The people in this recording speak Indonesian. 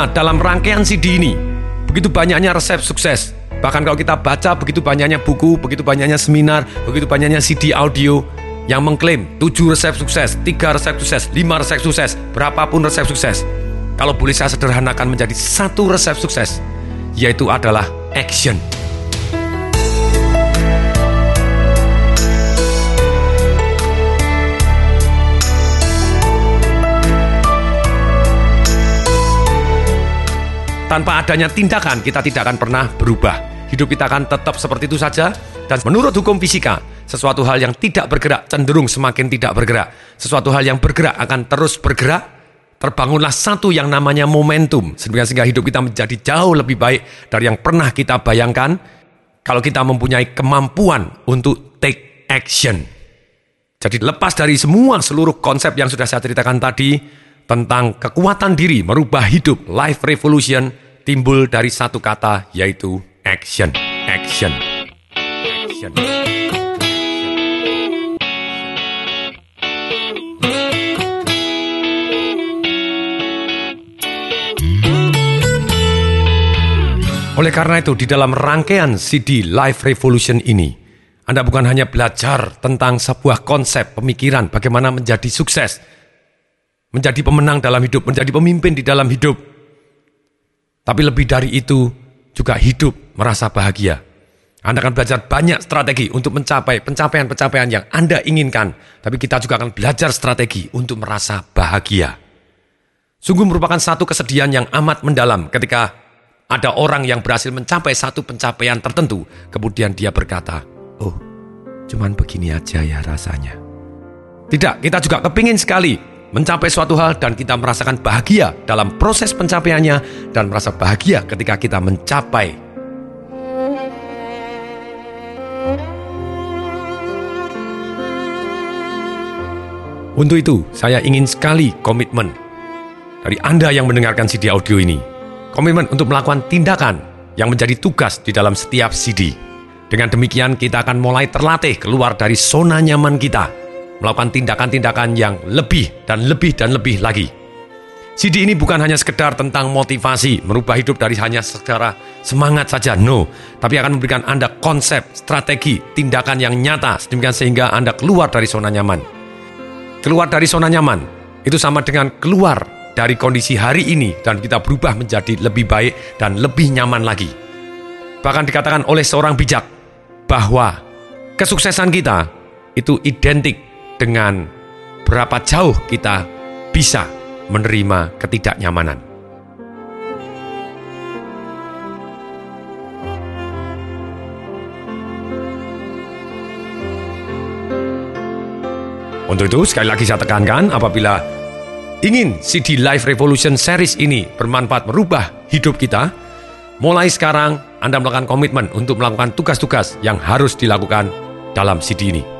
Nah, dalam rangkaian CD ini, begitu banyaknya resep sukses. Bahkan kalau kita baca begitu banyaknya buku, begitu banyaknya seminar, begitu banyaknya CD audio yang mengklaim 7 resep sukses, 3 resep sukses, 5 resep sukses, berapapun resep sukses. Kalau boleh saya sederhanakan menjadi satu resep sukses, yaitu adalah action. Tanpa adanya tindakan, kita tidak akan pernah berubah. Hidup kita akan tetap seperti itu saja. Dan menurut hukum fisika, sesuatu hal yang tidak bergerak cenderung semakin tidak bergerak. Sesuatu hal yang bergerak akan terus bergerak. Terbangunlah satu yang namanya momentum. Sehingga hidup kita menjadi jauh lebih baik dari yang pernah kita bayangkan. Kalau kita mempunyai kemampuan untuk take action. Jadi lepas dari semua seluruh konsep yang sudah saya ceritakan tadi, tentang kekuatan diri merubah hidup, life revolution timbul dari satu kata yaitu action, action, action. Oleh karena itu, di dalam rangkaian CD Life Revolution ini, Anda bukan hanya belajar tentang sebuah konsep pemikiran bagaimana menjadi sukses, menjadi pemenang dalam hidup, menjadi pemimpin di dalam hidup. Tapi lebih dari itu, juga hidup merasa bahagia. Anda akan belajar banyak strategi untuk mencapai pencapaian-pencapaian yang Anda inginkan. Tapi kita juga akan belajar strategi untuk merasa bahagia. Sungguh merupakan satu kesedihan yang amat mendalam ketika ada orang yang berhasil mencapai satu pencapaian tertentu. Kemudian dia berkata, oh cuman begini aja ya rasanya. Tidak, kita juga kepingin sekali mencapai suatu hal dan kita merasakan bahagia dalam proses pencapaiannya dan merasa bahagia ketika kita mencapai. Untuk itu, saya ingin sekali komitmen dari Anda yang mendengarkan CD audio ini. Komitmen untuk melakukan tindakan yang menjadi tugas di dalam setiap CD. Dengan demikian, kita akan mulai terlatih keluar dari zona nyaman kita melakukan tindakan-tindakan yang lebih dan lebih dan lebih lagi. CD ini bukan hanya sekedar tentang motivasi, merubah hidup dari hanya secara semangat saja, no. Tapi akan memberikan Anda konsep, strategi, tindakan yang nyata, sedemikian sehingga Anda keluar dari zona nyaman. Keluar dari zona nyaman, itu sama dengan keluar dari kondisi hari ini dan kita berubah menjadi lebih baik dan lebih nyaman lagi. Bahkan dikatakan oleh seorang bijak bahwa kesuksesan kita itu identik dengan berapa jauh kita bisa menerima ketidaknyamanan. Untuk itu, sekali lagi saya tekankan, apabila ingin CD Life Revolution Series ini bermanfaat merubah hidup kita, mulai sekarang Anda melakukan komitmen untuk melakukan tugas-tugas yang harus dilakukan dalam CD ini.